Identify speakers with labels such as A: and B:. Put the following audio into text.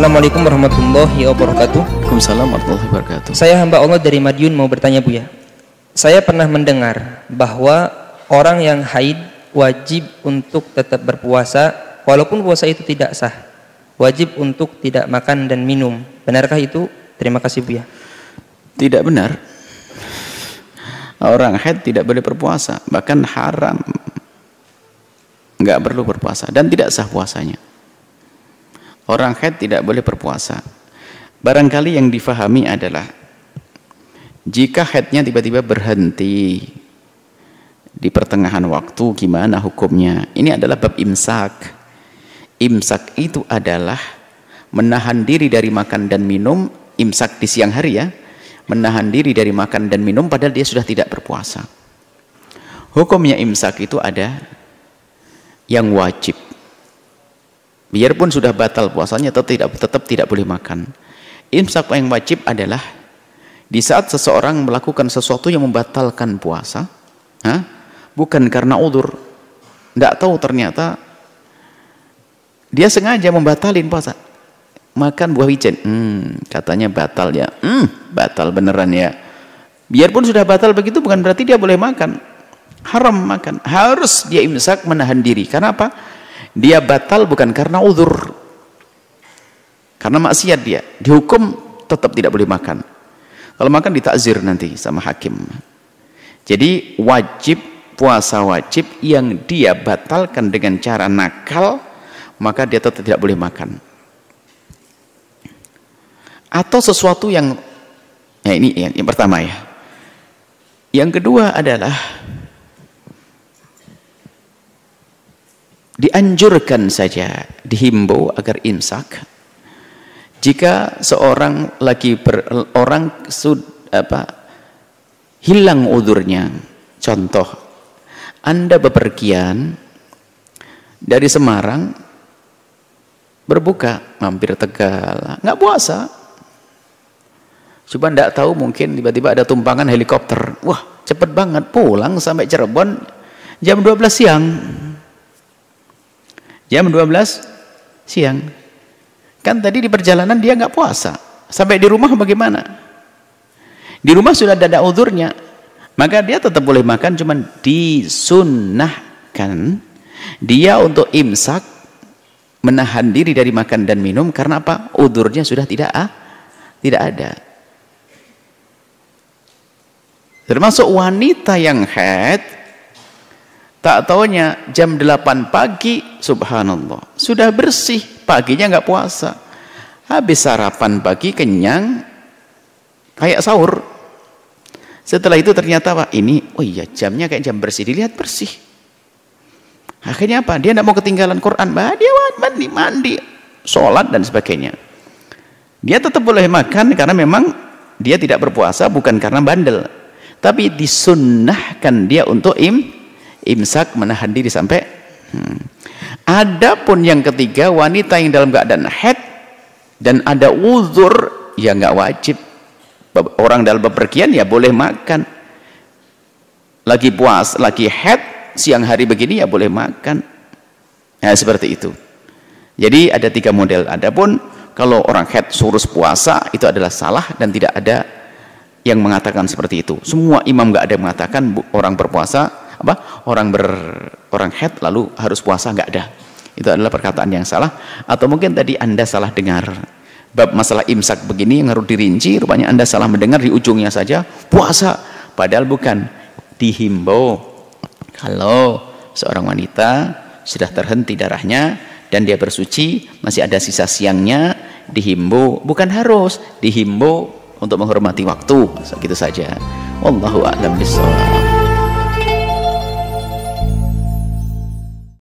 A: Assalamualaikum warahmatullahi wabarakatuh.
B: Waalaikumsalam warahmatullahi wabarakatuh.
A: Saya hamba Allah dari Madiun mau bertanya Buya. Saya pernah mendengar bahwa orang yang haid wajib untuk tetap berpuasa walaupun puasa itu tidak sah. Wajib untuk tidak makan dan minum. Benarkah itu? Terima kasih Buya.
B: Tidak benar. Orang haid tidak boleh berpuasa, bahkan haram. Enggak perlu berpuasa dan tidak sah puasanya. Orang haid tidak boleh berpuasa. Barangkali yang difahami adalah jika haidnya tiba-tiba berhenti di pertengahan waktu gimana hukumnya? Ini adalah bab imsak. Imsak itu adalah menahan diri dari makan dan minum, imsak di siang hari ya. Menahan diri dari makan dan minum padahal dia sudah tidak berpuasa. Hukumnya imsak itu ada yang wajib biarpun sudah batal puasanya tetap tidak tetap tidak boleh makan. Imsak yang wajib adalah di saat seseorang melakukan sesuatu yang membatalkan puasa ha? bukan karena udur. Tidak tahu ternyata dia sengaja membatalin puasa. Makan buah wijen. Hmm, katanya batal ya. Hmm, batal beneran ya. Biarpun sudah batal begitu bukan berarti dia boleh makan. Haram makan. Harus dia imsak menahan diri. Karena apa dia batal bukan karena uzur. Karena maksiat dia. Dihukum tetap tidak boleh makan. Kalau makan ditakzir nanti sama hakim. Jadi wajib puasa wajib yang dia batalkan dengan cara nakal maka dia tetap tidak boleh makan. Atau sesuatu yang ya ini yang, yang pertama ya. Yang kedua adalah dianjurkan saja dihimbau agar imsak. Jika seorang lagi ber, orang sud, apa hilang udurnya contoh anda bepergian dari Semarang berbuka mampir Tegal nggak puasa. Coba ndak tahu mungkin tiba-tiba ada tumpangan helikopter. Wah cepet banget pulang sampai Cirebon jam 12 siang jam 12 siang. Kan tadi di perjalanan dia nggak puasa. Sampai di rumah bagaimana? Di rumah sudah ada udurnya maka dia tetap boleh makan cuman disunnahkan dia untuk imsak menahan diri dari makan dan minum karena apa? Udurnya sudah tidak ah, tidak ada. Termasuk wanita yang haid tak taunya jam 8 pagi subhanallah. Sudah bersih paginya nggak puasa. Habis sarapan pagi kenyang kayak sahur. Setelah itu ternyata pak ini oh iya jamnya kayak jam bersih dilihat bersih. Akhirnya apa? Dia tidak mau ketinggalan Quran. Bah dia mandi mandi sholat dan sebagainya. Dia tetap boleh makan karena memang dia tidak berpuasa bukan karena bandel. Tapi disunnahkan dia untuk im imsak menahan diri sampai hmm. adapun yang ketiga wanita yang dalam keadaan head dan ada uzur ya nggak wajib. Orang dalam bepergian ya boleh makan. Lagi puas lagi head siang hari begini ya boleh makan. Nah seperti itu. Jadi ada tiga model. Adapun kalau orang head suruh puasa itu adalah salah dan tidak ada yang mengatakan seperti itu. Semua imam nggak ada yang mengatakan orang berpuasa apa? Orang ber orang head lalu harus puasa nggak ada. Itu adalah perkataan yang salah. Atau mungkin tadi anda salah dengar. Bab masalah imsak begini yang harus dirinci rupanya anda salah mendengar di ujungnya saja puasa. Padahal bukan. Dihimbau. Kalau seorang wanita sudah terhenti darahnya dan dia bersuci masih ada sisa siangnya dihimbau. Bukan harus dihimbau untuk menghormati waktu. Segitu saja. Wallahu a'lam bishawab